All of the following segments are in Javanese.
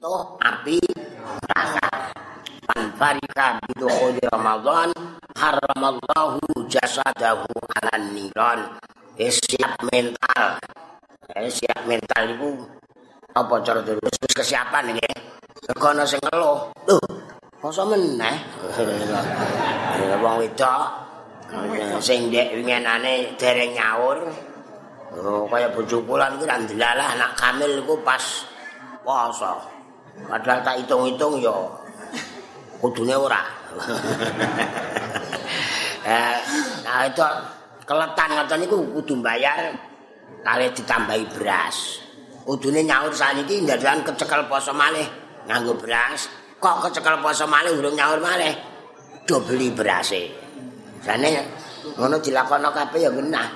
toh api neraka. Pan farika bidukhuli Ramadan haramallahu jasadahu ala niron. Eh, siap mental. Eh, siap mental itu apa cara terus kesiapan iki? Kekono sing ngeluh. Loh, masa meneh? Wong wedok sing ndek wingenane dereng nyaur. Oh, kaya bojo kula niku ra ndelalah anak kamil iku pas poso. Padahal tak hitung-hitung ya kudune ora. eh, nah itu keletan ngoten niku kudu bayar kali ditambahi beras. Kudune nyaur saniki ndadakan kecekel poso malih nganggo beras. Kok kecekel poso malih urung nyaur malih? Do beli berase. Jane ngono dilakono kabeh ya genah.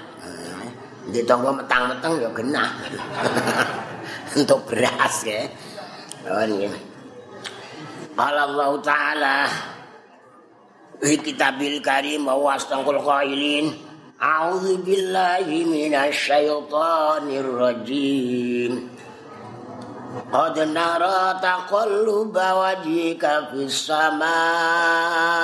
Di tonggo metang-metang ya genah. Untuk beras ya. Allah Ta'ala fi kitabil karim wa astangkul qailin. A'udzu billahi minasyaitonir rajim. Qad nara taqalluba wajhika fis samaa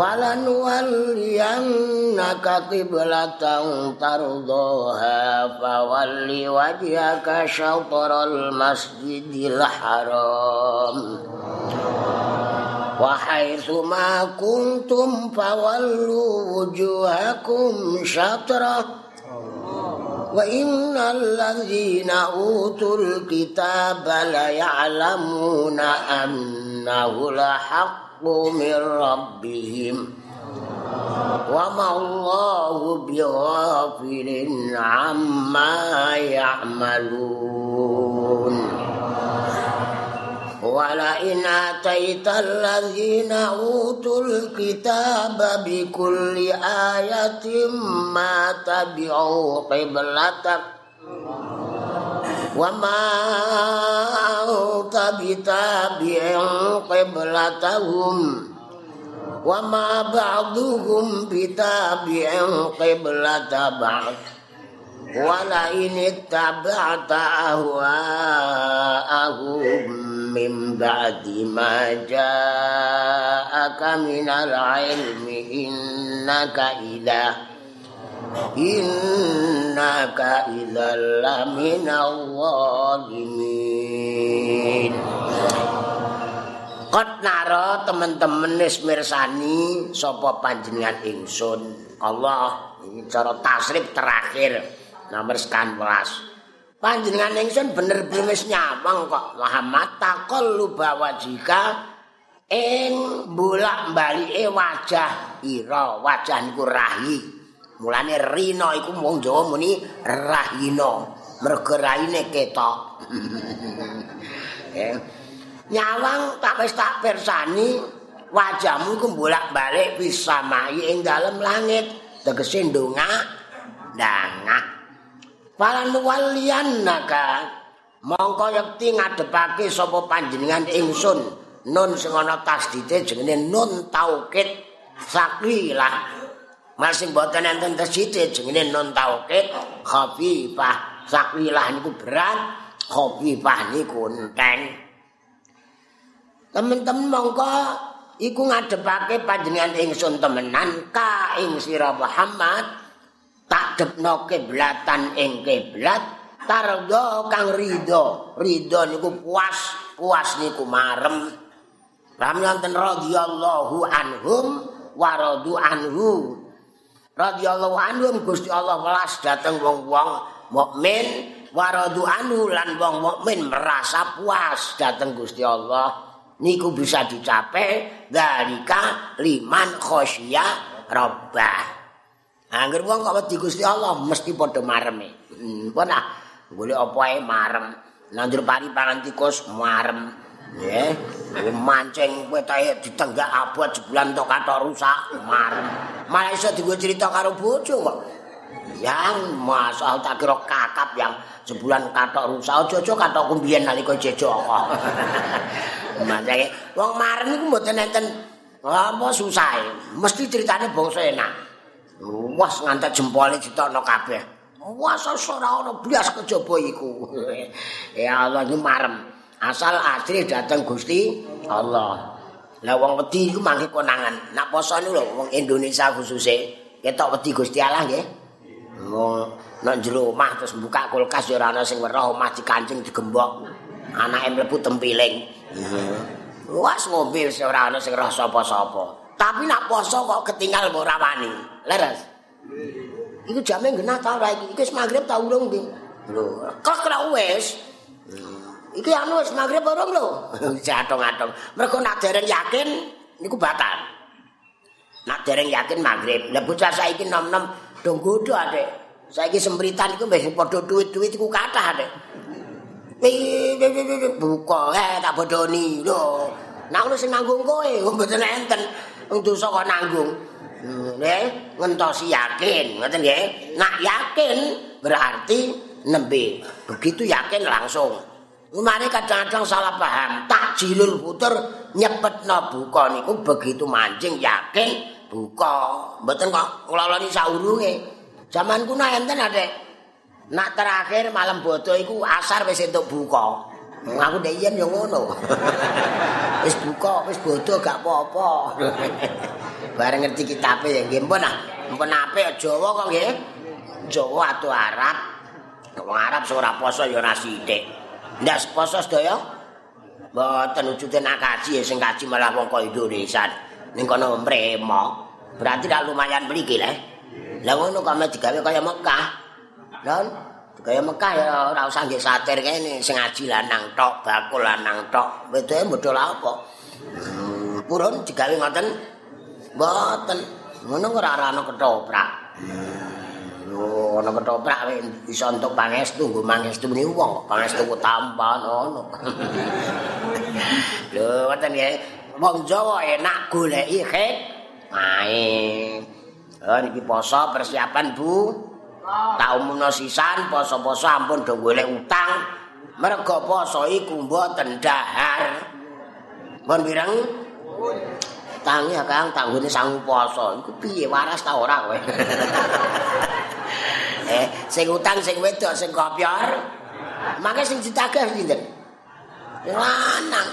Falanuwalliyannaka qiblatan tardaha fawalli wajhaka syatral masjidil haram. Wa haitsu ma kuntum fawallu wujuhakum syatrah Wa innal ladzina utul kitaba la ya'lamuna annahu la haqq من ربهم وما الله بغافل عما يعملون ولئن آتيت الذين أوتوا الكتاب بكل آية ما تبعوا قبلتك وما أنت بتابع قبلتهم وما بعضهم بتابع قبلة بعض ولئن اتبعت أهواءهم من بعد ما جاءك من العلم إنك إذا innaka idzal laminal zalimin Kot naro teman-teman wis mirsani sapa panjenengan ingsun? Allah ini cara tasrif terakhir. Nomor sekan welas. Panjenengan ingsun bener-bener wis nyawang kok. Muhammad takol lu bawa jika ing bolak-balike wajah ira. Wajah niku rahi Mulane rino iku wong Jawa muni rahino, mergo raine ketok. eh. Nyawang tak wis tak persani wajahmu iku bolak-balik bisa mai ing dalem langit, tegese ndongak ndangak. Falan walian naga mongko yekti ngadepake sapa panjenengan ingsun nun sing ana tasdite jenenge nun taukid sakwilah Masing boten enten tesite jenenge non taukid khafifah sakwilah niku berat khafifah niku enteng. Temen-temen mongko iku ngadepake panjenengan ingsun temenan ka ing sira Muhammad tak depno kiblatan ing kiblat tardo kang ridho ridho niku puas puas niku marem. Ramyanten radhiyallahu anhum wa radu anhu radhiyallahu anhum Gusti Allah welas dhateng wong-wong mukmin waradu anhu lan wong mukmin merasa puas dhateng Gusti Allah niku bisa dicapai dalika liman khosya rabbah Angger wong kok wedi Gusti Allah mesti padha mareme. Hmm, apa nah? Golek ae marem. Nandur pari pangan tikus marem. Yeah. Mancing kowe tae ditenggak abot sebulan tok katok rusak. Malah iso digo cerita karo bojo kok. Yang masa tak kira kakap yang sebulan katok rusak aja-aja katok kumbiyen nalika jejok. Mancing wong marem iku mboten enten apa susah. Mesti ceritane bangsa enak. Wah ngantek jempole ditokno kabeh. Wasa ora ana blas kejaba iku. ya Allah iki marem. Asal asri dateng Gusti Allah. Lah wong wedi iku mangke konangan. Nak poso niku lho wong Indonesia khususe ketok wedi Gusti Allah nggih. Wong nak jero omah terus buka kulkas ya ora ana sing weruh omah dikancing digembok. Anake mlebu tempiling. Luas wis ora ana sing roh sapa-sapa. Tapi nak poso kok ketinggal ora wani. Leres. Iku jame genah ta ora iki? Wis magrib ta urung iki? Lho, kok kira wis. Iki anu wis magrib urung lho. Jatong-atong. Mergo nak dereng yakin niku batal. Nak dereng yakin magrib. Lah bocah saiki nom-nom do nggodho Adik. Saiki sembritan iku wis padha duit-duit iku kathah Adik. Buka eh tak bodoni lho. Nak ngono sing nanggung kowe, mboten enten. Wong dosa kok nanggung. Nggih, ngentosi yakin, ngoten nggih. Nak yakin berarti nembe. Begitu yakin langsung. Mari kadang-kadang salah paham. Takjilul puter nyepetno buka niku begitu mancing yakin buka. Mboten kok ngloloni saurunge. Zaman kuno enten Adek. Nak terakhir malam bodo iku asar wis entuk buka. Aku ndek yen yo ngono. wis buka, wis bodo gak apa-apa. Bareng ngerti kitabe ya nggih mpun ah. Mpun apik Jawa kok nggih. Jawa atau Arab. Wong Arab sing ora poso ya ora sithik. Ndak poso sedaya. Mboten wujude nak kaji sing kaji malah wong kok Indonesia. Ning kono mremo. Berarti dak lumayan mriki le. Lah ngono kok digawe kaya Mekah. Lan Kaya Mekah ya ora usah nggih satir kene sing ngaji lanang tok, bakul lanang tok. Wedoke modal apa? Hmm, purun digawe ngoten. Mboten. Ngono ora ana ketoprak. Ana ketoprak iso entuk pangestu, nggo mangestu ni wong, pangestu ku tampan ngono. Lho, ngoten nggih. Wong Jawa enak goleki khit. Mae. Oh niki poso persiapan Bu. Tak umumno sisan poso-poso ampun do golek utang. Mergo poso iku mboten dahar. Mun pirang? Tangi ya Kang, tanggune sangu poso. Iku piye waras ta ora kowe? eh, sing utang sing wedok sing kopior. Mangke sing ditagih sinten? Lanang.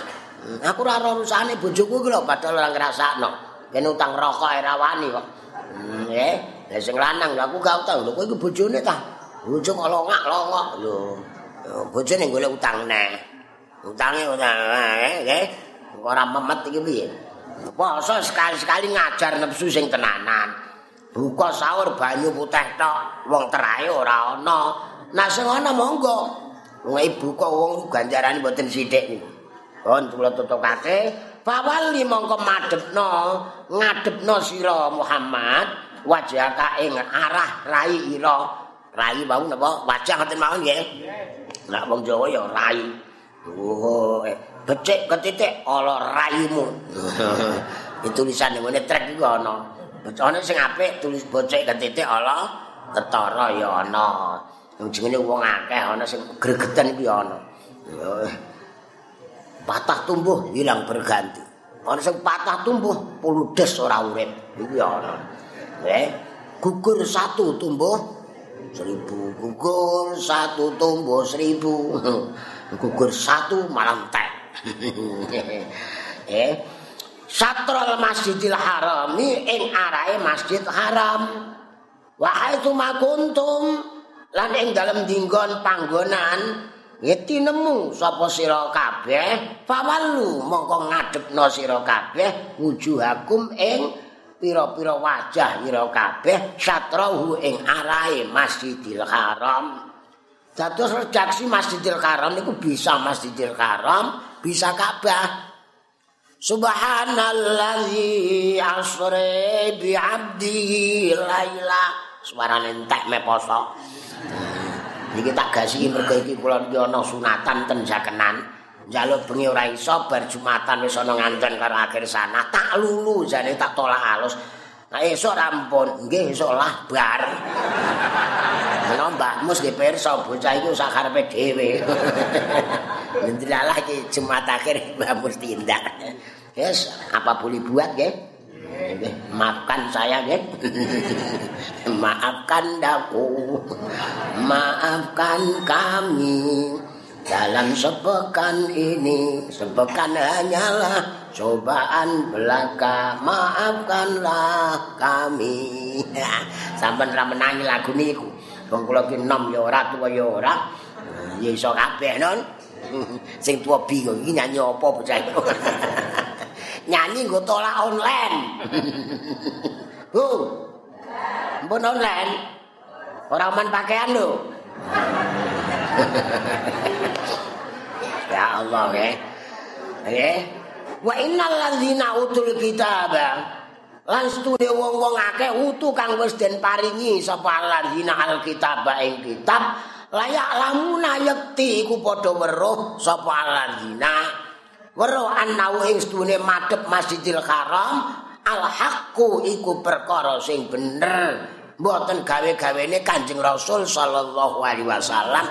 Aku ora ora urusane bojoku iki lho padahal ora ngrasakno. Kene utang rokok ora wani kok. Hmm, eh. Lah sing lanang aku gak tau lho kowe iku bojone ta? Bojo kok longak-longok lho. Bojone golek utang neh. Utange utang eh nggih. Ora memet iki piye? Poso sekali-sekali ngajar nepsu sing tenanan. Buka sahur banyu putih tok, wong terae ora ana. Nah sing ana monggo. Wong ibu kok wong ganjarane mboten sithik niku. Kon kula tutupake, bawali mongko madhepno, ngadepno sira Muhammad. wajah ing arah rai ira rai wau napa wajah ngoten mawon nggih nek wong Jawa ya rai oh becik ketitik ala raimu itu tulisan ngene trek iku ana bocone sing apik tulis becik ketitik ala ketara ya ana jenenge wong akeh ana sing gregeten iki ana patah tumbuh hilang berganti ana sing patah tumbuh puludes ora urip iki ana Eh, gugur satu tumbuh seribu. Gugur satu tumbuh seribu. gugur satu malam tek. eh, satrol masjidil harami ing arahe masjid haram. Wahai tumakuntum lan ing dalem dinggon panggonan Yeti nemu sapa sira kabeh fawalu mongko ngadepno sira kabeh wujuhakum ing pira-pira wajah ira kabeh satrahu ing arahe Masjidil Haram. Dados redaksi Masjidil Haram niku bisa Masjidil Haram, bisa Ka'bah. Subhanalladzi asra bi 'abdihi laila. Suarane entek me poso. Niki tak gasi mergo iki kula ana sunatan ten jakenan. njaluk bengi ora iso bar Jumatan wis ana nganten karo akhir sana tak lulu jane tak tolak halus nah esuk rampun nggih esuk lah bar menawa Mbah Mus nggih pirsa bocah iki sak karepe dhewe Alhamdulillah iki Jumat akhir Mus tindak yes apa boleh buat nggih maafkan saya nggih. maafkan daku. Maafkan kami. Dalam sepekan ini, sepekan hanyalah cobaan belaka. Maafkanlah kami. Sampai ra menangi lagu niku. Wong kula ki nom ya ora tuwa ya ora. Ya iso kabeh non. Sing tuwa bingung iki nyanyi apa bocah nyanyi nggo tolak online. Bu. Mbon online. Ora man pakaian lho. ya Allah ya. Eh. Wa innal ladzina utul kitaba. Lan stune wong-wong akeh utu kang wis den paringi sapa ladzina alkitaba ing kitab layak lamuna yakti iku padha weruh sapa ladzina. Weruh anau ing stune madhep Masjidil Haram al haqqu iku perkara sing bener. Mboten gawe-gawene Kanjeng Rasul sallallahu alaihi wasallam.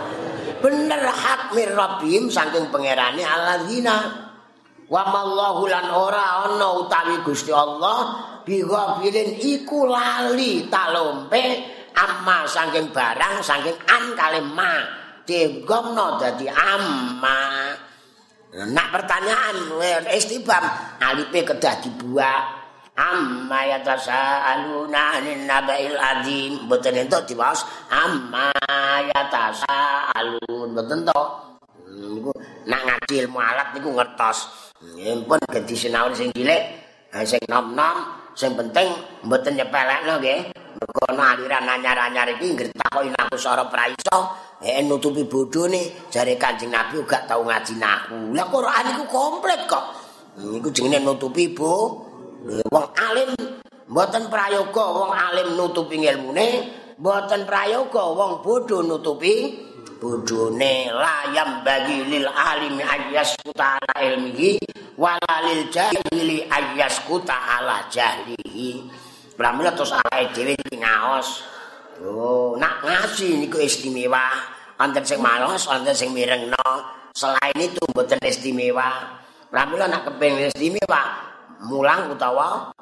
Bener hak mir rabbim saking pangerane alladzina wa mallahu lan ora ana utawi Gusti Allah bighafilin iku lali talompe amma saking barang saking an kale ma digomno dadi amma. Nak pertanyaan istibam alipe kedah dibuat amma yatasaaluna anin nabail azim mboten entuk diwaos amma yatasaalun. Mboten to niku nak ngaji ilmu alat niku ngertos pun ganti sinau sing cilik sing nom-nom sing penting mboten nyepelekno nggih mergo aliran anyar-anyar iki ngertakoki naku sora praiso eh nutupi bodhone jare Kanjeng Nabi gak tau ngaji naku. Lah Quran iku komplit kok. Iku jenenge nutupi bu. Wong alim mboten prayoga wong alim nutupi ilmune, mboten prayoga wong bodho nutupi bodhone layam bagi lil alimi ayyas ala ilmihi walalil jahili ayyas ala jahlihi. Pramila terus alae dhewe ngaos. Oh, nak ngasih niku istimewa. Wonten sing malos, wonten sing mirengno. Selain itu mboten istimewa. Pramila nak kepengin istimewa, mulang utawa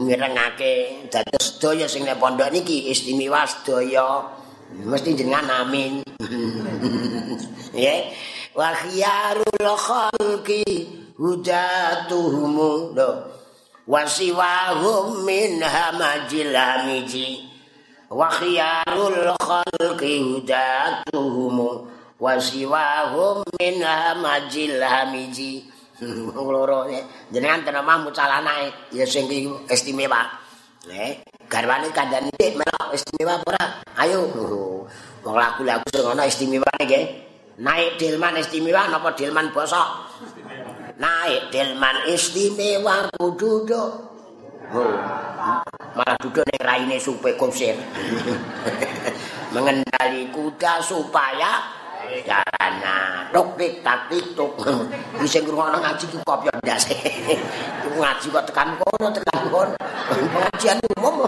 mirengake dados sedaya sing nek pondok niki istimewa sedaya. Mesti jenengan amin. Ya. Wa khiyarul khalqi hudatuhum. Wasiwahum min hamajil hamiji. wa khiyarul khalqi hudatuhum wa siwahum min hamajil hamiji loro jenengan tenama mucalana ya sing istimewa. Eh garwane kandhane dik melok istimewa ora? Ayo. Wong lagu-lagu sing ana istimewa nggih. Naik delman istimewa napa delman bosok naik delman istimewa kudu Oh. Malah duduk ning raine supe kusir. Mengendali kuda supaya jalan tok tik tak tik. Wis ngrungokno ngaji ku kok yo ndas. ngaji kok tekan kono tekan kono. Pengajian umum.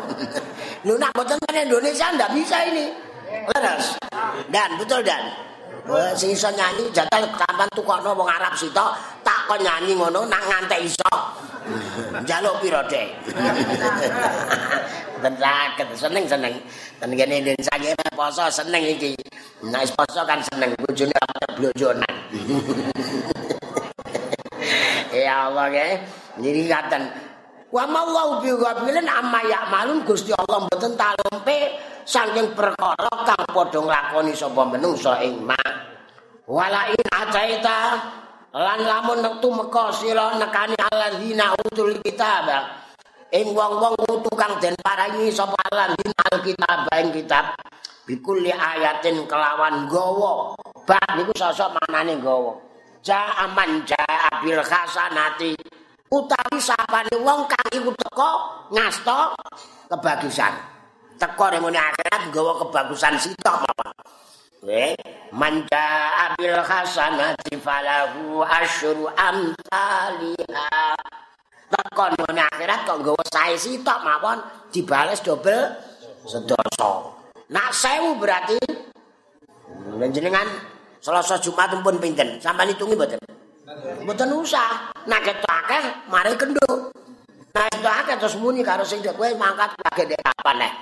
Lu nak boten Indonesia ndak bisa ini. Leres. Dan betul dan. Sing iso nyanyi jatah sampean tukokno wong Arab sito tak kon nyanyi ngono nak ngantek iso. Jaluk piro, Dek? Ben seneng-seneng. Ten kene Indonesia iki poso seneng iki. Nek poso kan seneng bojone ora blojonan. ya Allah ya. Niki katen. Wa mallahu bi ghafilin amma ya'malun Gusti Allah mboten talompe saking perkara kang padha nglakoni sapa menungsa ing ma. Wala in acaita lan lamun nektu meka sira nekani alladzina utul kitab. Ing wong-wong utu kang den paringi sapa alladzina alkitab ing kitab. Bikulli ayatin kelawan gawa. Bab niku sosok manane gawa. Ja aman ja abil hasanati utawi sapane wong kang iku teko ngasta kebagusan. Teko remene akhirat gawa kebagusan sitok apa Eh, manja abil hasanati falahu asyru amtaliha. Tekon ngene akhirat kok nggawa sae sitok mawon dibales dobel sedoso. Nak sewu berarti jenengan Selasa Jumat pun pinten? Sampeyan hitungi mboten? Mboten usah. Nak akeh mari kendo. Nah, itu akeh terus muni karo sing kowe mangkat lagi dek kapan nek.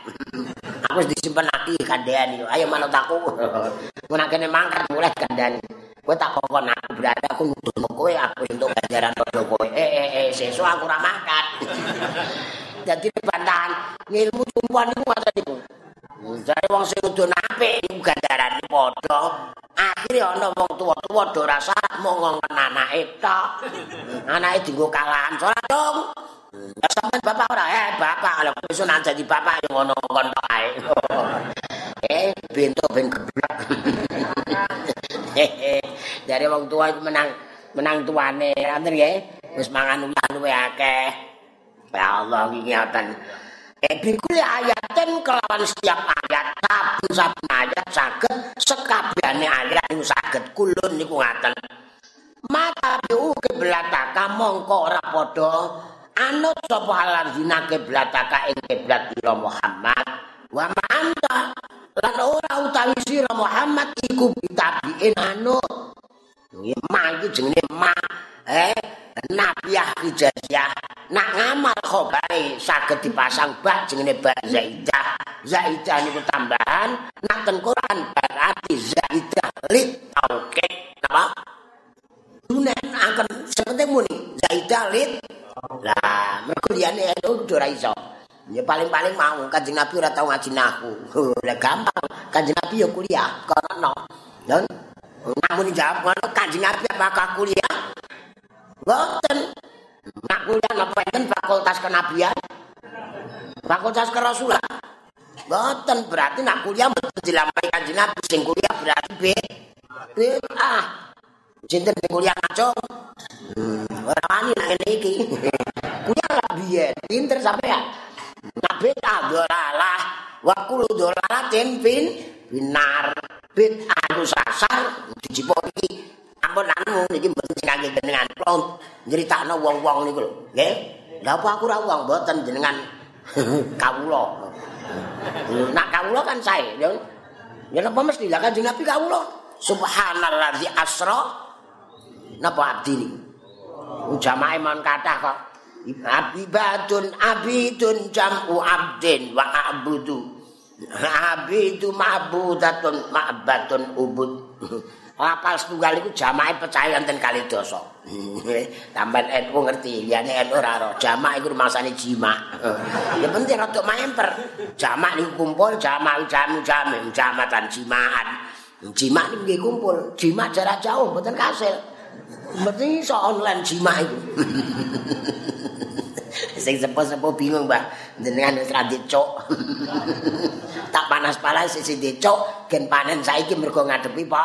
Aku wis disimpen lagi kandhani. Ayo manut aku. Mun kene mangkat mulai kandhani. Kowe tak kokon aku berarti aku nuduh kowe aku entuk ganjaran padha kowe. Eh eh eh sesuk aku ora mangkat. Dadi bantahan ngilmu tumpuan iku ngoten iku. Jare wong sing udah apik iku gandarane padha. Akhire ana wong tuwa-tuwa do rasa mau ngongen anake tok. Anake dienggo kalahan salat dong. Ya sampean bapak ora eh bapak lho iso nang dadi bapak yo ngono kon tok ae. eh bentuk ben geblek. Dari wong tua iku menang menang tuane, ngoten nggih. Wis mangan luwih akeh. Ya Allah iki ngoten. Bikuli ayatin kelawan setiap ayat saben-saben ayat saged sekabehane ayat niku saged kulun niku ngaten. Mata biu keblataka mongko ora padha anut sapa halandina keblataka ing kiblat ira Muhammad? Wa ma anta? Lan ora utawi sira Muhammad iku bitabiin. Anut. Nggih ma iki jenenge ma. Eh nabiah ijazah nak ngamal khobare saged dipasang bak jenenge bak zaidah. Zaidah niku tambahan nak ten Quran berarti zaidah lit taukid apa dunen akan sepenting muni zaidah lit lah mergo liyane itu ora iso ya paling-paling mau kanjeng Nabi ora tau ngaji nahu lah gampang kanjeng Nabi ya kuliah kono dan namun jawab ngono kanjeng Nabi apakah kuliah Boten. Nak kuliah napa enten fakultas kenabian? Fakultas kerasulan. Boten berarti nak kuliah mboten dilampahi kanjeng Nabi sing kuliah berarti B. B ah. Sinten sing kuliah ngaco? Ora wani nak ngene iki. kuliah lah biyen, pinter sampean. Nak beta dolalah. Wa kullu dolalatin fin binar. Bit anu sasar. Dijipoti ampun anu niki mboten sing kangge jenengan. Kula nyritakno wong-wong niku lho. Nggih? Lha apa aku ora wong mboten jenengan? Kawula. Nak kawula kan sae ya. Ya napa mesti? Lah kanjeng Nabi kawula. Subhanallazi asra. Napa abdi ni jamaah mon kathah kok abidun abidun jam'u abdin wa abudu abidu ma'budatun ma'batun ubud Lapal setunggal iku jamae percaya enten kali dosa. Tambahan NU ngerti, liyane NU ora ora. Jamak iku rumasane jima. Ya penting rada memper. Jamak niku kumpul, jamak jamu jamu, jamatan jimaan. Jimak niku kumpul, jimak jarak jauh mboten kasil. Mesti iso online jimak iku. Sing sepo-sepo bingung, Mbah. Jenengan wis ra dicuk. tak panas-panas sisi dicuk, gen panen saiki mergo ngadepi apa?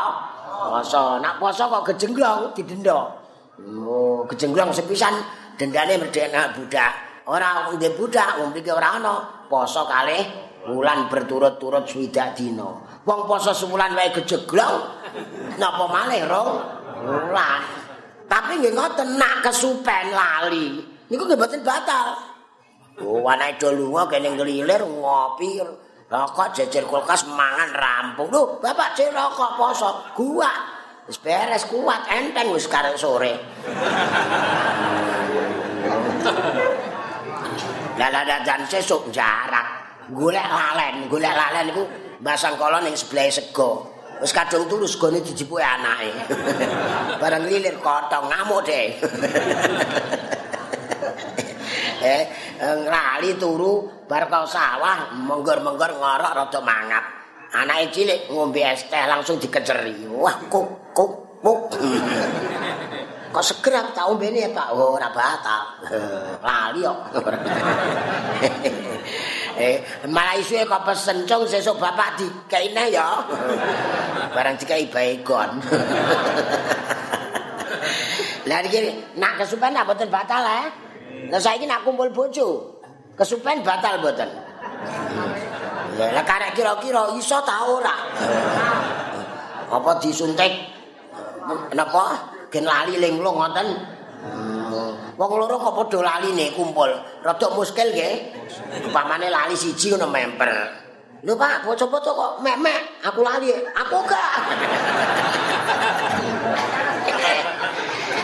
Poso, nak poso kok gejenglong didenda. Oh, gejenglong sepisan dendane merdeka budak. Ora ndek budak, wong iki ora ana. Poso kalih wulan berturut-turut swidak dina. Wong poso sebulan wae gejeglong. Napa malih, Rong? Wulan. Tapi nggih ngoten nak kesupen lali. Niku nggih mboten batal. Oh, anake do lunga kene ngelilir ngopi. Rokok jejer kulkas mangan rampung. Lho, Bapak cek rokok poso. Gua wis beres kuat enteng wis karek sore. Lala dan sesuk jarak. Golek lalen, golek lalen iku basang kala ning sebelah sego. Wis kadung turu segone dijipuke anake. Bareng lilir kotong ngamuk deh. eh ngrali turu bar kau sawah menggor-menggor ngorok rada mangap. Anake cilik ngombe es teh langsung dikeceri. Wah kuk kuk kuk. Kok seger tak ombene ya Pak? Oh, ora batal. Lali kok eh malah isuke kok pesen cung sesuk bapak dikaine ya barang dikai baegon Lah iki nak kesupen apa mboten batal eh Lah saiki nak kumpul bojo, kesupen batal mboten? Lah karek kira-kira iso ta ora? Apa disuntik? Napa? Gen lali linglung ngoten. Wong loro kok padha laline kumpul. Rada muskil nggih. Upamane lali siji ngono memper. Lho Pak, bocah-bocah kok mek-mek, aku lali, aku gak.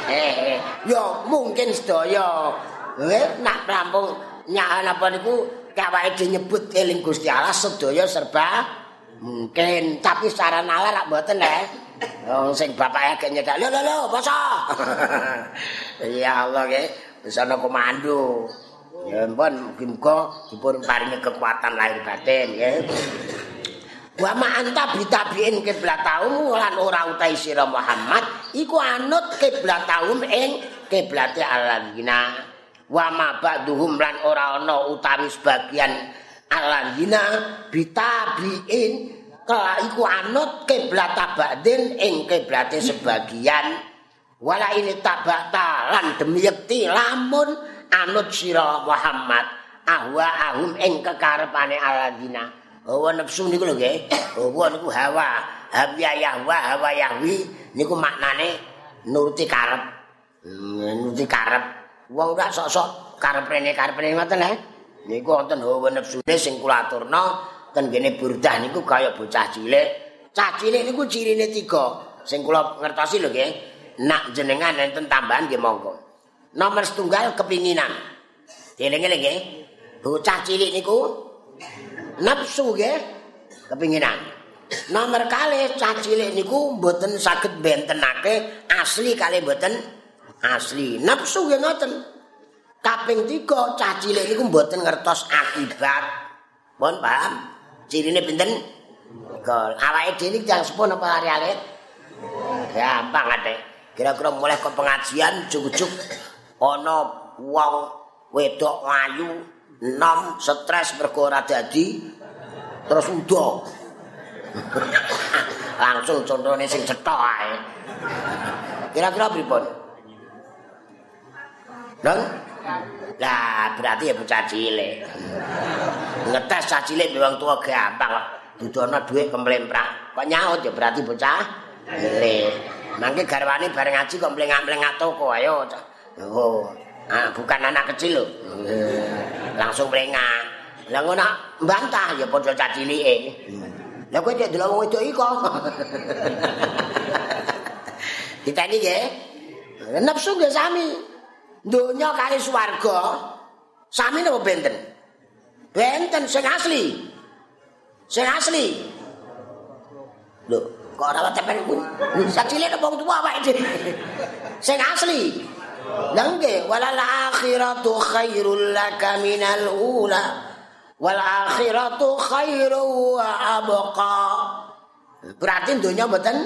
eh, eh, yo mungkin sedaya Eh, nak rampung nyak napa niku kawake nyebut eling Gusti Allah sedaya serba mungkin tapi secara nalar rak mboten le. Wong sing bapake agak nyedak lho lho lho poso. ya Allah nggih wis ana komando. Ya ampun muga dipun paringi kekuatan lahir batin nggih. Wa ma anta bitabiin kiblat taum lan ora utai sira Muhammad iku anut kiblat taum ing kiblate aladina. wa ma ba'duhum lan ora ana utawi sebagian alandina bitabiin iku anut kiblat tabadin ing kiblate sebagian? Wala ini tabata lan demi yekti lamun anut sira Muhammad. Ahwa ahum ing kekarepane alandina hawa nafsu niku lho nggih. Hawa niku hawa. Hawa yahwa hawa yahwi niku maknane nuruti karep. Hmm, nuruti karep. Wong ora sok-sok kareprene kareprene ngoten ha niku wonten hawa nepsune sing kula aturna ten kene burdah niku kaya bocah cilik. Cah cilik niku cirine tiga. Sing kula ngertosi lho nggih. Nak jenengan enten tambahan nggih monggo. Nomor setunggal kepinginan. Dieling-eling nggih. Bocah cilik niku nafsu nggih. Kepinginan. Nomor kali cah cilik niku mboten saged bentenake asli kali mboten asli. Nafsu nggih ngoten. Kaping 3 cah cilik niku mboten ngertos akibat. Pun paham cirine pinten? Gol awake dhewe iki jang sepon apa lari alit gampang ate. Kira-kira mulai ke pengajian juk-juk ana wong wedok ayu nom stres mergo ora dadi terus udo langsung contohnya sing cetok ae. Kira-kira pripun? Dong? Lah, berarti ya bocah cilik. Ngetes cah cilik wong tua gampang kok. Dudono dhuwit kemlemprak. Kok nyaut ya berarti bocah cilik. Mangke garwane bareng ngaji kok mlengak-mlengak toko ayo. Oh, ah, bukan anak kecil lho. Langsung mlengak. Lah ngono mbantah ya padha cah cilike. Lah kowe cek delok wong wedok iki Kita ini nggih. Nafsu nggih sami. Donya kali swarga sami napa benten? Benten sing asli. Sing asli. Lho kok ora tepen ku sacile nang wong tuwa awake dhewe? Sing asli. Nangge walal akhiratu khairul laka minal ula. Wal akhiratu khairu wa abqa. Berarti donya mboten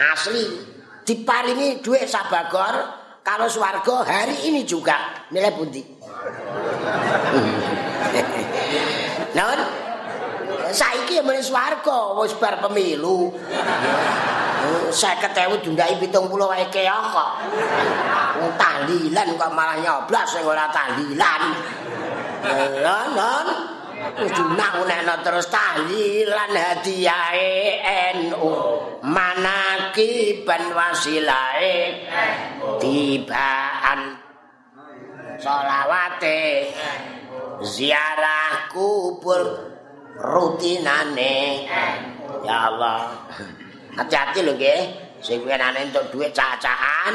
asli. Diparingi dhuwit sabagor kalau swarga hari ini juga nilai pundi. Non, saiki ya mulai swarga, wis bar pemilu. Saya ketemu dundai pitung puluh wae keok kok. Tahlilan kok malah nyoblas sing ora tahlilan. Non, non. Kudu nak terus tahlilan hadiahe NU. Manaki ban wasilae tibaan. Solawate ziarah kubur rutinane. Ya Allah. Hati-hati lho nggih. Sing wenane entuk dhuwit cacahan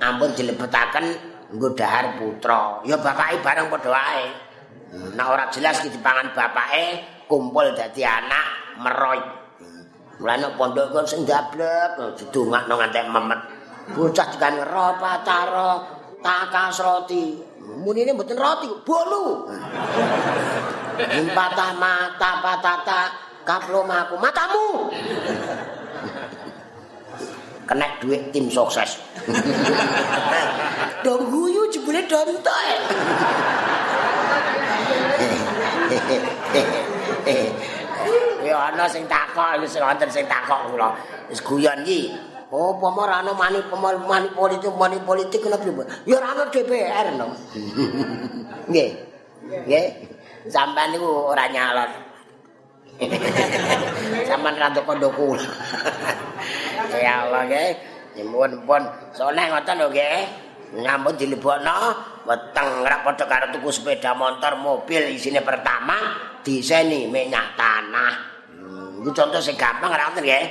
ampun dilebetaken nggo dahar putra. Ya bapake bareng padha wae nek ora jelas iki dipangan bapake kumpul dadi anak meroy. Mulane pondok kok sing dablek didongakno ngantek memet. Bocah dikan ropa taro takas roti. Munine mboten roti bolu. Patah mata patata kaplomaku matamu. Kena duit tim sukses. Dong guyu jebule dontoe ya ana sing takok sing wonten sing takok kula wis guyon iki Oh, pomo rano mani mani politik mani politik kenapa ibu? Ya rano DPR no. Nggih. Nggih. Sampeyan niku ora nyalon. Sampeyan rada kondoku. ya Allah nggih. Nyuwun pun soalnya ngoten lho nggih. Nyambut dilebokno weteng rak padha karo tuku sepeda motor mobil isine pertama diseni minyak tanah. Hmm, itu contoh sing gampang ora ngoten nggih.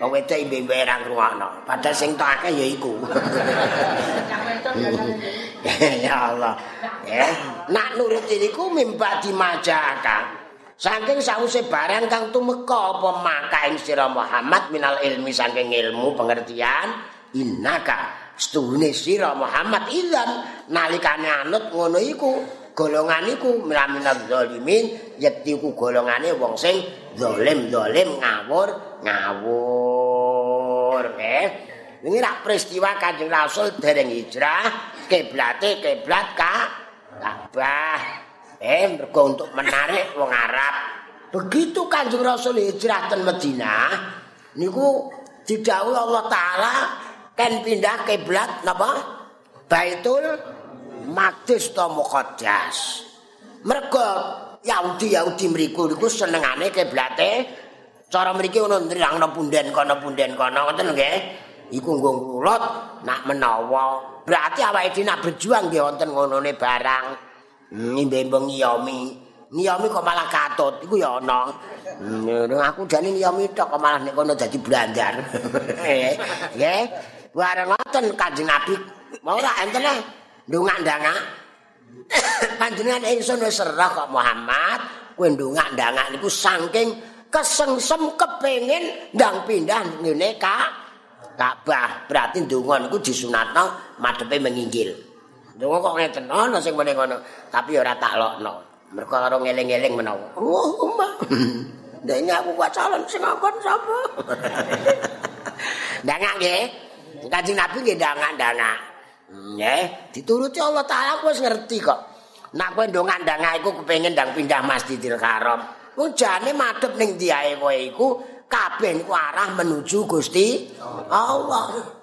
Wong wedok imbe-imbe ra ngrungokno. Padahal sing tok akeh ya iku. ya Allah. Eh, nak nurut niku mimba dimajaka. Saking sause barang kang tumeka apa maka ing sira Muhammad minal ilmi saking ilmu pengertian innaka stune sira Muhammad ilan nalikane anut ngono iku golongan iku minal zalimin yekti ku golongane wong sing zalim zalim ngawur ngawur eh ini rak peristiwa kanjeng Rasul dereng hijrah kiblate kiblat ka Ka'bah eh mergo untuk menarik wong Arab. Begitu Kanjeng Rasul hijrah ke Madinah, niku didhawuhi Allah taala kan pindah kiblat napa? Baitul Maqdis to Muqaddas. Mergo Yahudi Yahudi mriku niku senengane kiblate cara mriki ono nrirangno punden kono punden kono ngoten nggih. Iku nggo ngulot nak menawa berarti awake dhewe nak berjuang nggih wonten ngonone barang. ngimbe ngiyomi ngiyomi kok malah katut iku ya ana hmm, aku jane ngiyomi tok kok malah nek kono dadi blandar nggih bareng ngoten kanjeng nabi mau ora enten e ndongak-ndangak panjenengan ingsun wis serah kok Muhammad kowe ndongak-ndangak niku saking kesengsem kepengin ndang pindah ngene ka Ka'bah berarti ndonga niku disunatno madhepe menginggil Dungo kok ngeten ana sing meneng ngono, tapi ora tak lokno. Mergo karo ngeling-eling menawa. Oh, Mbak. Ndene aku kuat calon sing ngakon sapa? Ndangak nggih. Kanjeng Nabi nggih ndangak-ndangak. Nggih, dituruti Allah Taala wis ngerti kok. Nak kowe ndongak-ndangak iku kepengin ndang pindah Masjidil Haram. Wong jane madhep ning diae kowe iku kabeh niku arah menuju Gusti Allah.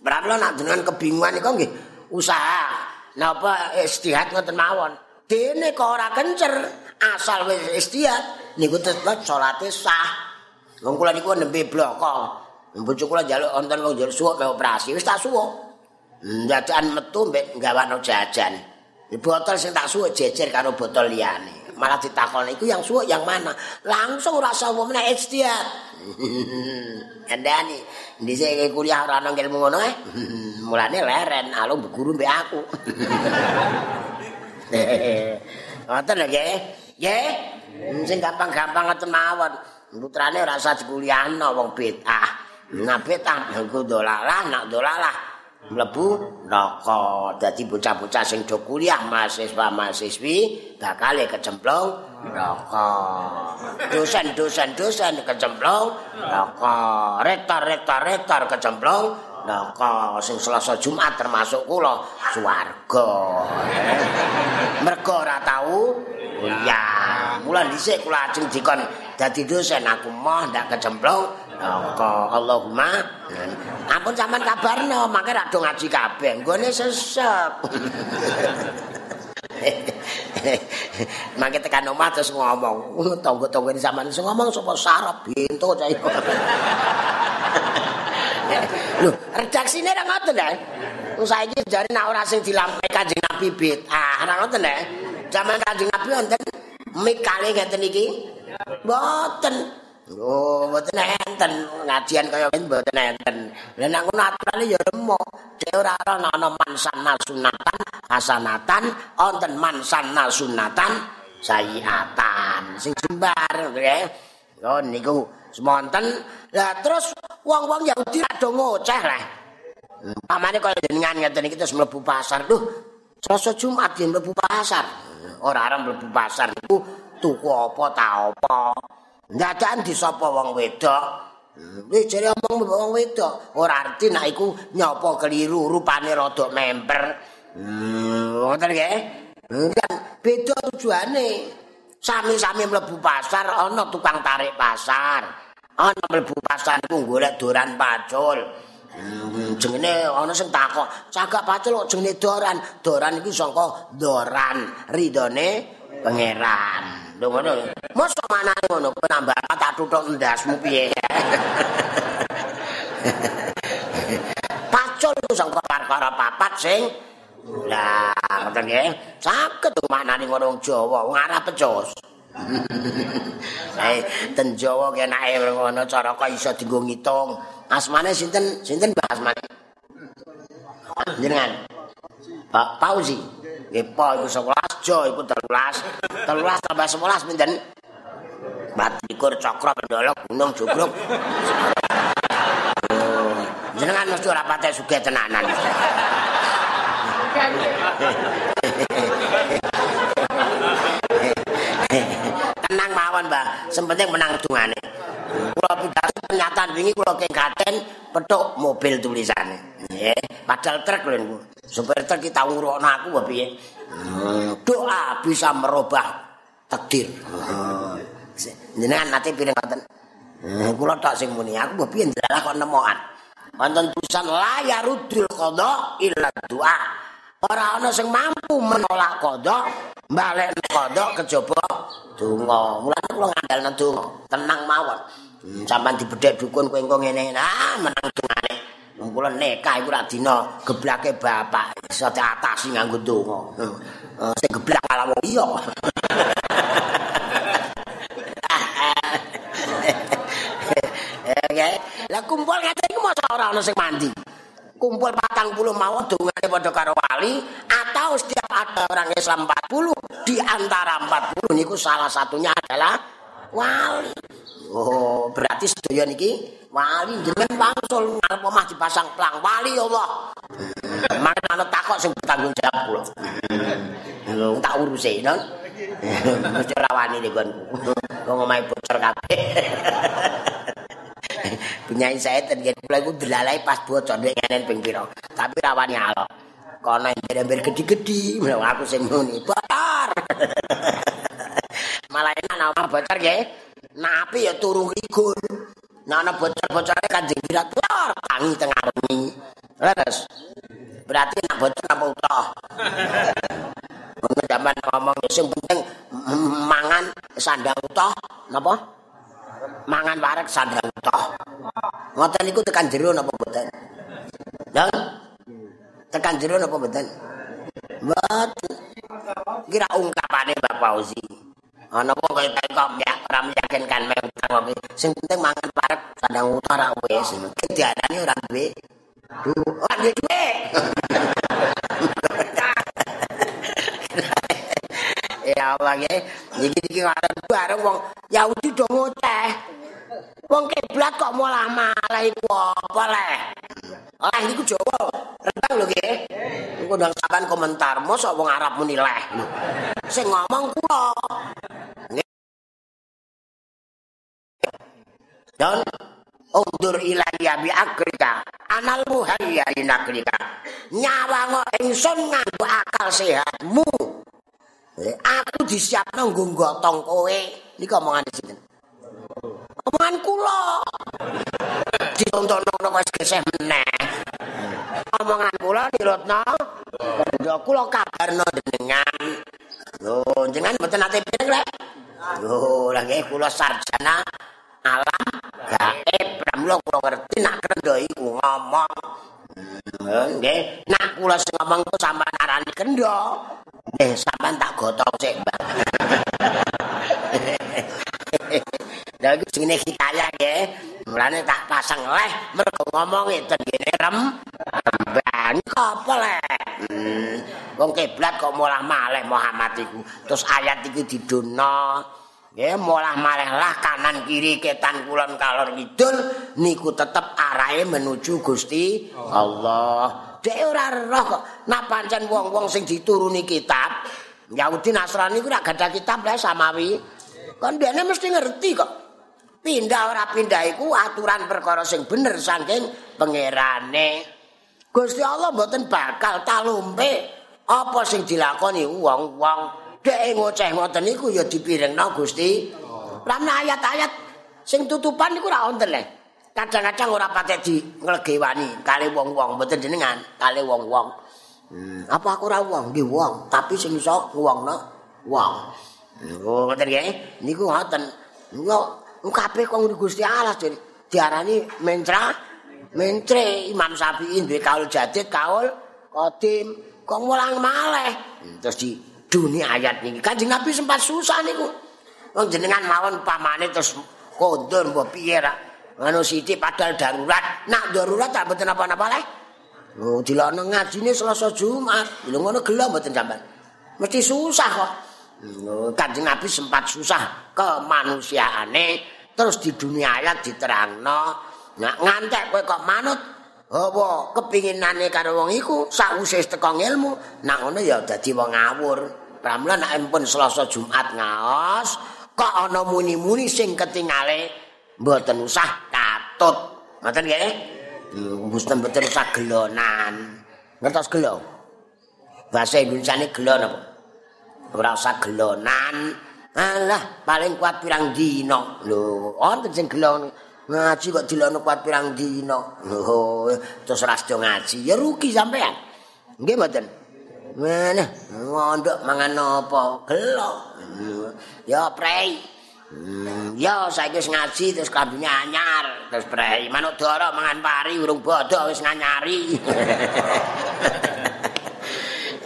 Berarti nak dengan kebingungan iku nggih usaha napa istihad ngoten mawon dene kok ora kencer asal wis istihad niku tetep salate sah wong kula niku nembe bloko mbojo kula njaluk wonten wong njaluk suwuk pe operasi wis tak suwuk ndadan metu mbek gawano jajan di botol sing tak suwuk jejer karo botol liyane malah ditakon iku yang suwuk yang mana langsung rasa wong menawa istihad Andani, dhisik kuliah ora ana ilmu ngono eh. Mulane leren alung guru mbek aku. Ngoten lho nggih. Nggih. Sing gampang-gampang ngoten mawon. Putrane ora usah dikuliahno wong bid'ah. Nah bid'ah iku dolalah, nak dolalah mlebu neraka. Dadi bocah-bocah sing do kuliah mahasiswa-mahasiswi bakal kecemplung neraka. Dosen-dosen dosen kecemplung neraka. Rektor-rektor rektor kecemplung neraka. Sing Selasa Jumat termasuk kula swarga. Mergo ora tau ya. Mula dhisik kula ajeng dikon dadi dosen aku moh ndak kecemplung neraka. Allahumma ampun sampean kabarno, mangke ra do ngaji kabeh. Nggone sesek. Mangke tekan omah terus ngomong, tonggo-tonggo ini sampean sing ngomong sapa sarap bintu cah iku. Lho, redaksine ra ngoten ta? Wong saiki jare nek ora sing dilampahi Kanjeng Nabi bid'ah, ra ngoten ta? Zaman Kanjeng Nabi wonten mik kali ngeten iki. Mboten. Oh, mboten enten ngajian kaya ngene mboten enten. Lah nek ngono aturane ya remuk. Dhewe ora ana ana mansan sunatan hasanatan, wonten mansan sunatan sayiatan. Sing jembar nggih. Oh niku semonten. Lah terus wong-wong Yahudi ra do ngoceh lah. Pamane kaya jenengan ngeten iki terus mlebu pasar. Duh, Selasa Jumat yen mlebu pasar. Ora arep mlebu pasar niku tuku apa ta apa. Ndadakan disapa wong wedok. Wis jare omong wong wedok, ora arti nek iku nyapa keliru rupane rada memper. Hmm, ngoten nggih. Kan beda tujuane. Sami-sami mlebu pasar ana tukang tarik pasar. Ana mlebu pasar iku golek doran pacul. Hmm, jenenge ana sing takok, cagak pacul kok jenenge doran. Doran iku saka doran ridone pangeran. Lho ngono. Mosok manane ngono, kowe nambah tak tutuk ndasmu piye. Pacul iku sangka perkara papat sing lah ngoten nggih. Saged manane ngono wong Jawa, wong Arab pecos. Hai, ten Jawa ki enake ngono cara kok iso dienggo ngitung. Asmane sinten? Sinten Mbah Asmane? Jenengan. Pak Pauzi. Nggih, po iku 11, jo iku 13. 13 tambah 11 pinten? Batikur Cakra Pendolo Gunung Jugruk. Oh, jenengan mesti ora pate sugih tenanan. Tenang mawon, Mbah. Sempenting menang dungane. Kula pidato pernyataan wingi kula kengkaten petuk mobil tulisane. Nggih, padahal truk lho niku. Supir truk kita ngurukno aku apa piye? Doa bisa merubah takdir. Jenengan nate piring ngoten. Hmm, kula tok sing muni aku mbok piye ndalah kok nemokan. Wonten tulisan la yarudul qada illa doa. Ora ana sing mampu menolak qada, balik qada kejaba donga. Mulane kula ngandalna donga, tenang mawon. Hmm, sampean dibedhek dukun kowe engko ngene ah menang dongane. Wong kula nekah iku ra dina geblake bapak iso diatasi nganggo donga. Sing geblak malah wong iya. Oke, lah kumpul ngene iku masa ora ana sing mandi. Kumpul patang puluh mawon dongane padha karo wali atau setiap ada orang Islam 40 di antara 40 niku salah satunya adalah wali. Oh, berarti sedaya niki wali jenengan wangsul ngarep omah dipasang plang wali Allah. Mangke ana takok sing bertanggung jawab kula. Lho tak urusi non. Mesti ora wani kon. Wong omahe bocor kabeh. Punyai saya ten kula iku delalai pas bocor nek ngene ping pira. Tapi ra wani alok. Kono ember-ember gedhi-gedhi, aku sing muni bocor. Malah enak ana bocor nggih. Napi ya turu igun. Nah, ana bocor-bocore Kanjeng Wirat bocor tangi tengah remi. Leres. Berarti nak bocor apa utuh? Wong zaman ngomong sing penting mangan sandang utuh napa? Mangan wareg sandang utuh. Ngoten niku tekan jero napa mboten? Ya. Tekan jero napa mboten? Mboten. Kira ungkapane Bapak Fauzi. ana wong kaya kok ya ora meyakinkan mek utang sing penting mangan parek sandang utara wis diarani ora duwe ora duwe duwe ya Allah ya iki iki arep bareng wong Yahudi do ngoceh wong kiblat kok malah malah iku apa leh Ah niku Jawa. Rendang lho nggih. Niku ndang sampean komentar, mosok wong Arab muni leh. Sing ngomong kula. Dan undur ilayya bi akrika anal muhayya inakrika nyawa ingsun nganggo akal sehatmu. Eh, aku disiapno nggo gotong kowe. Niki omongan sinten? Omongan kula. Ditontono wis geseh meneh. Omongan kula dirotno kandha kula kabarno dengan lho jenengan mboten nate pireng lek lho lha kula sarjana alam gaib pramula kula ngerti nak kendo iku ngomong nggih nak kula sing ngomong ku sampean arani kendo eh sampean tak gotong sik mbak Lah iki jenenge hikayah nggih. Mulane tak pasang leh mergo ngomong itu ngene rem. Ban apa leh? Hmm. Wong kiblat kok malah maleh Muhammad iku. Terus ayat iki didono. Ya malah maleh lah kanan kiri ketan kulon kalor kidul niku tetep arahe menuju Gusti Allah. Dek ora roh kok nak pancen wong-wong sing dituruni kitab Yahudi Nasrani ku ora gadah kitab lah samawi. Kon dene mesti ngerti kok. Pindah ora pindah iku aturan perkara sing bener saking pangerane. Gusti Allah mboten bakal talumpe apa sing dilakoni wong-wong dhek ngoceh ngoten niku ya dipiringno Gusti. Lah ayat-ayat sing tutupan niku ora wonten le. Kadang-kadang ora patek di nglegewani kali wong-wong mboten jenengan, kali wong-wong. Hmm, apa aku ora wong? Nggih wong, tapi sing iso ngwongno wong. Oh, ngoten nggih. Niku ngoten. Niku kabeh kok Gusti Allah jadi diarani mentra mentre Imam Syafi'i duwe kaul jadid kaul qadim kok mulang maleh hmm, terus di dunia ayat ini. Kanjeng Nabi sempat susah niku. Wong jenengan mawon pamane terus kondur mbok piye ra. Ngono sithik padahal darurat. Nak darurat tak mboten apa-apa leh. Oh, dilakno ngajine Selasa Jumat. Lho ngono gelo mboten sampean. Mesti susah kok. Oh, Kanjeng Nabi sempat susah kemanusiaane terus di dunia ayat diterangno. Nah, ngantek kowe kok manut apa kepinginane karo wong iku sakwise teko ilmu, nak ngono ya dadi wong ngawur. Pramila nek ampun Selasa Jumat ngaos, kok ana muni-muni sing ketingale mboten usah katut. Ngoten nggih? mboten mboten usah gelonan. Ngertos gelo? Bahasa Indonesia ini gelo napa? Ora usah gelonan. Alah, paling kuat pirang dino. Lho, wonten sing gelo ngaji kok dilono kuat pirang dino. Lho, terus ora ngaji. Ya rugi sampean. Nggih mboten? Mana? Mondok mangan apa? Gelo. Ya prei. Hmm, ya saiki wis ngaji terus kambine anyar, terus prei manuk dara mangan pari urung bodho wis nganyari.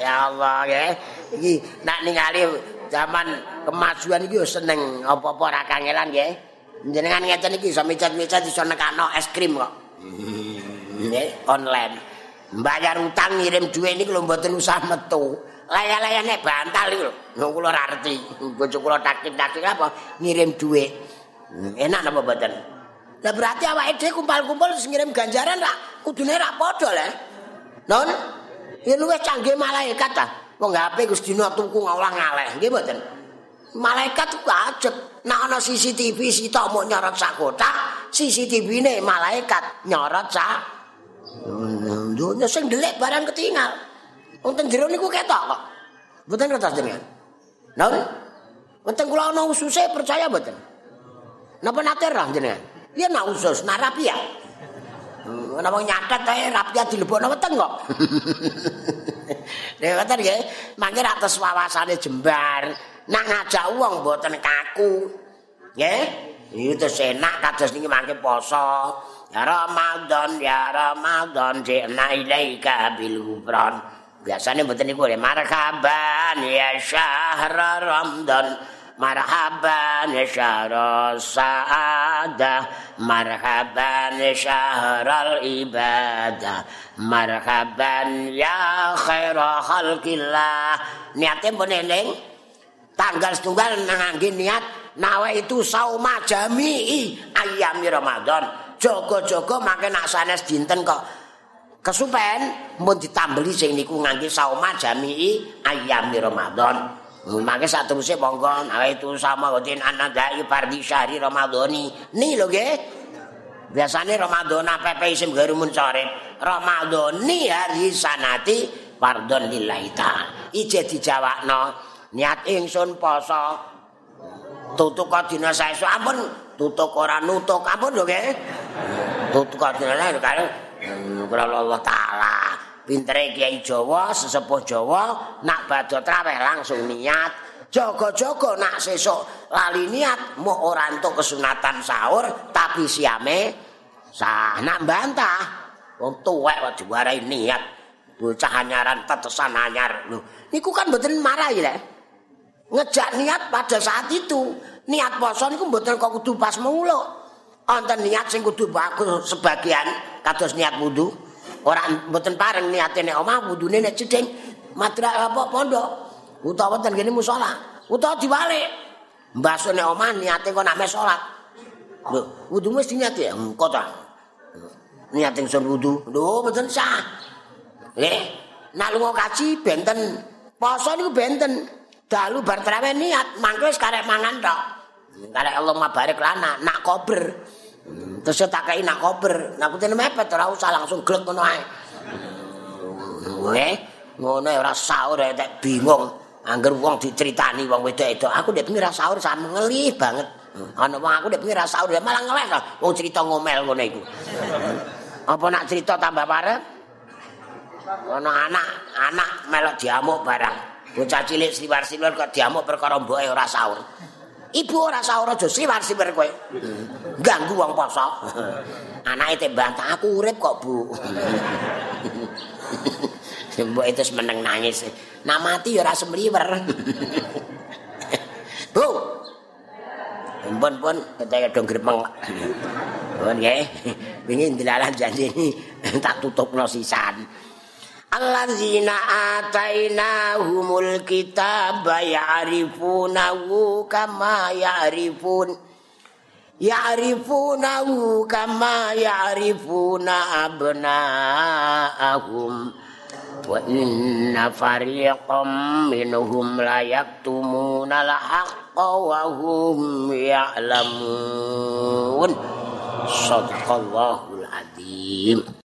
ya Allah ya. Iki nak ningali zaman kemajuan iki yo seneng apa-apa ora kangelan nggih. Jenengan ngeten iki iso micet-micet iso nekano es krim kok. Nggih, online. Bayar utang ngirim duit ini kalau mboten usah metu. laya-laya nek bantal iki lho. Wong kula ora ngerti. Bojo kula takik-takik apa ngirim dhuwit. Hmm, enak napa mboten? Lah berarti awake dhewe kumpul-kumpul terus ngirim ganjaran ra kudune ra padha le. Non? Ya luwih canggih malaikat ta. Wong HP Gusti dina tuku ngolah ngaleh, nggih mboten? Malaikat ku ajek nek ana CCTV sitok mau nyorot sak kotak, CCTV-ne malaikat nyorot sak. Dunya sing delik barang ketinggal. Wonten jero niku ketok kok. Mboten kertas jenengan. Napa? Wonten kula ana ususe percaya mboten? Napa nate ra jenengan? Piye nak usus, nak rapi ya? Hmm, napa nyatet ae rapi dilebokno weteng kok. Nek wonten nggih, mangke ra tes wawasane jembar. Nak ngajak wong mboten kaku. Nggih? Iki terus enak kados niki mangke poso. Ya Ramadan, ya Ramadan, jena ilaika bil ghufran. biasanya mboten niku marhaban ya syahr ramadan. Marhaban ya syahr saadah. Marhaban ya syahr ibadah. Marhaban ya khair khalqillah. Niate mbon eling. Tanggal setunggal nangangge niat nawa itu sauma jami'i ayam ramadan jogo-jogo makin nak sanes dinten kok kesupen mun ditambeli sing niku ngangge sauma jami'i ayam di Ramadan. Mangke saterusé monggo awe itu sama gotin anadai fardhi syahri Ramadhani. Ni lho nggih. Biasane Ramadan pepe isim garu muncorit. Ramadhani hari sanati pardon lillahi ta'ala. Ije dijawabno niat ingsun poso tutuk dina saestu ampun tutuk ora nutuk ampun lho nggih. Tutuk dina saestu Nugrah Allah Ta'ala. Pintere Kiai Jawa, sesepuh Jawa Nak badot raweh langsung niat. Jogo-jogo nak sesok lali niat Mau orang untuk kesunatan sahur Tapi siame Sah, nak bantah. Wong tuwek waktu warai niat. Bocah anyaran, tetesan anyar. Loh, niku kan betul marah ya Ngejak niat pada saat itu Niat poso niku betul kok kudu pas muluk Wonten niat sing kudu bagus sebagian kados niat wudu. Ora mboten pareng niate nek omah wudune nek cedhing madra apa pondok utawa wonten kene musala. Utawa diwalik. Mbaso nek omah niate kok nek salat. Lho, wudu mesti niat ya engko ta. Niat ingsun wudu. Lho, mboten sah. Leh, nak lunga kaji benten poso niku benten. Dalu bar trawe niat mangke wis karek mangan tok. Karek Allah mabarek lana nak kober. Terus tak kei nak kober, nak kutene mepet ora usah langsung glek ngono ae. Nggih, ngono ora sahur tek bingung. Angger wong diceritani wong wedok itu, aku ndek pengira sahur sama ngelih banget. Ana wong aku ndek pengira sahur malah kok wong cerita ngomel ngono iku. Apa nak cerita tambah parek? Ana anak, anak melok diamuk barang. Bocah cilik siwar-siwar kok diamuk perkara mboke ora sahur. Ibu ora sahur aja siwar-siwar kowe. Ganggu wong poso. Anake tembang aku urip kok, Bu. Mbok itu meneng nangis. Nak mati ya ora semliwer. Bu. Ampun pun kita dong gremeng. Oh nggih. Wingi dilalah janji tak tutupno sisan. Allazina ataina humul kitab ya'rifunahu kama ya'rifun. Ya'rifunahu kama ya'rifuna abna'ahum. Wa inna fariqam minhum la yaktumuna al-haqqa wa hum ya'lamun. Sadaqallahul azim